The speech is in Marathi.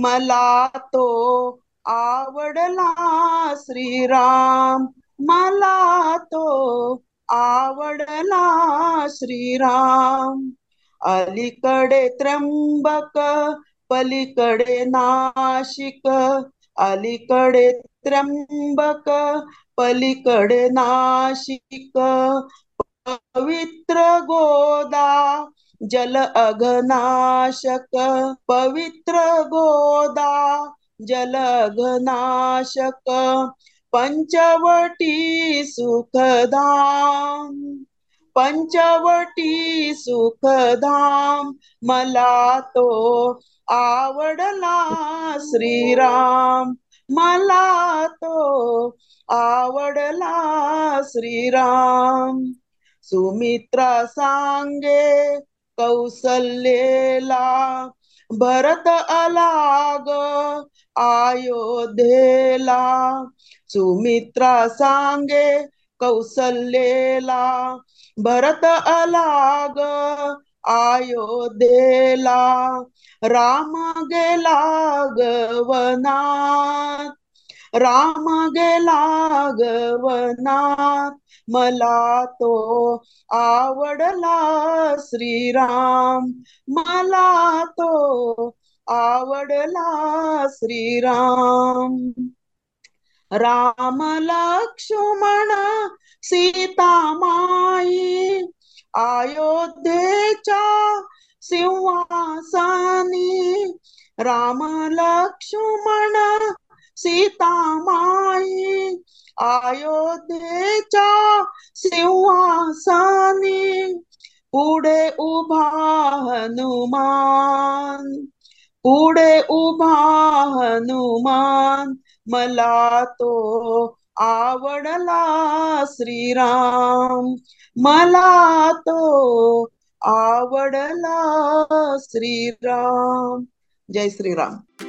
मला तो आवडला श्रीराम. मला तो आवडला श्रीराम. अलीकडे त्र्यंबक पलीकडे नाशिक. अलीकडे त्र्यंबक पलीकडे नाशिक. पवित्र गोदा जल अघनाशक पवित्र गोदा। जल अघनाशक पंचवटी सुखधाम पंचवटी सुखधाम मला तो आवडला श्रीराम। मला तो आवडला श्रीराम। सुमित्रा सांगे कौसल्येला भरत अलाग अयोध्येला. सुमित्रा सांगे कौसल्येला भरत अलाग अयोध्येला. राम गेला गवनात राम गेला गवनात मला तो आवडला श्रीराम. मला तो आवडला श्रीराम. राम लक्ष्मण सीतामाई अयोध्येच्या सिंहासनी. राम लक्ष्मण सीतामाई अयोध्येच्या सिंहासनी पुढे उभा हनुमान पुढे उभा हनुमान मला तो आवडला श्रीराम मला तो आवडला श्रीराम. जय श्रीराम.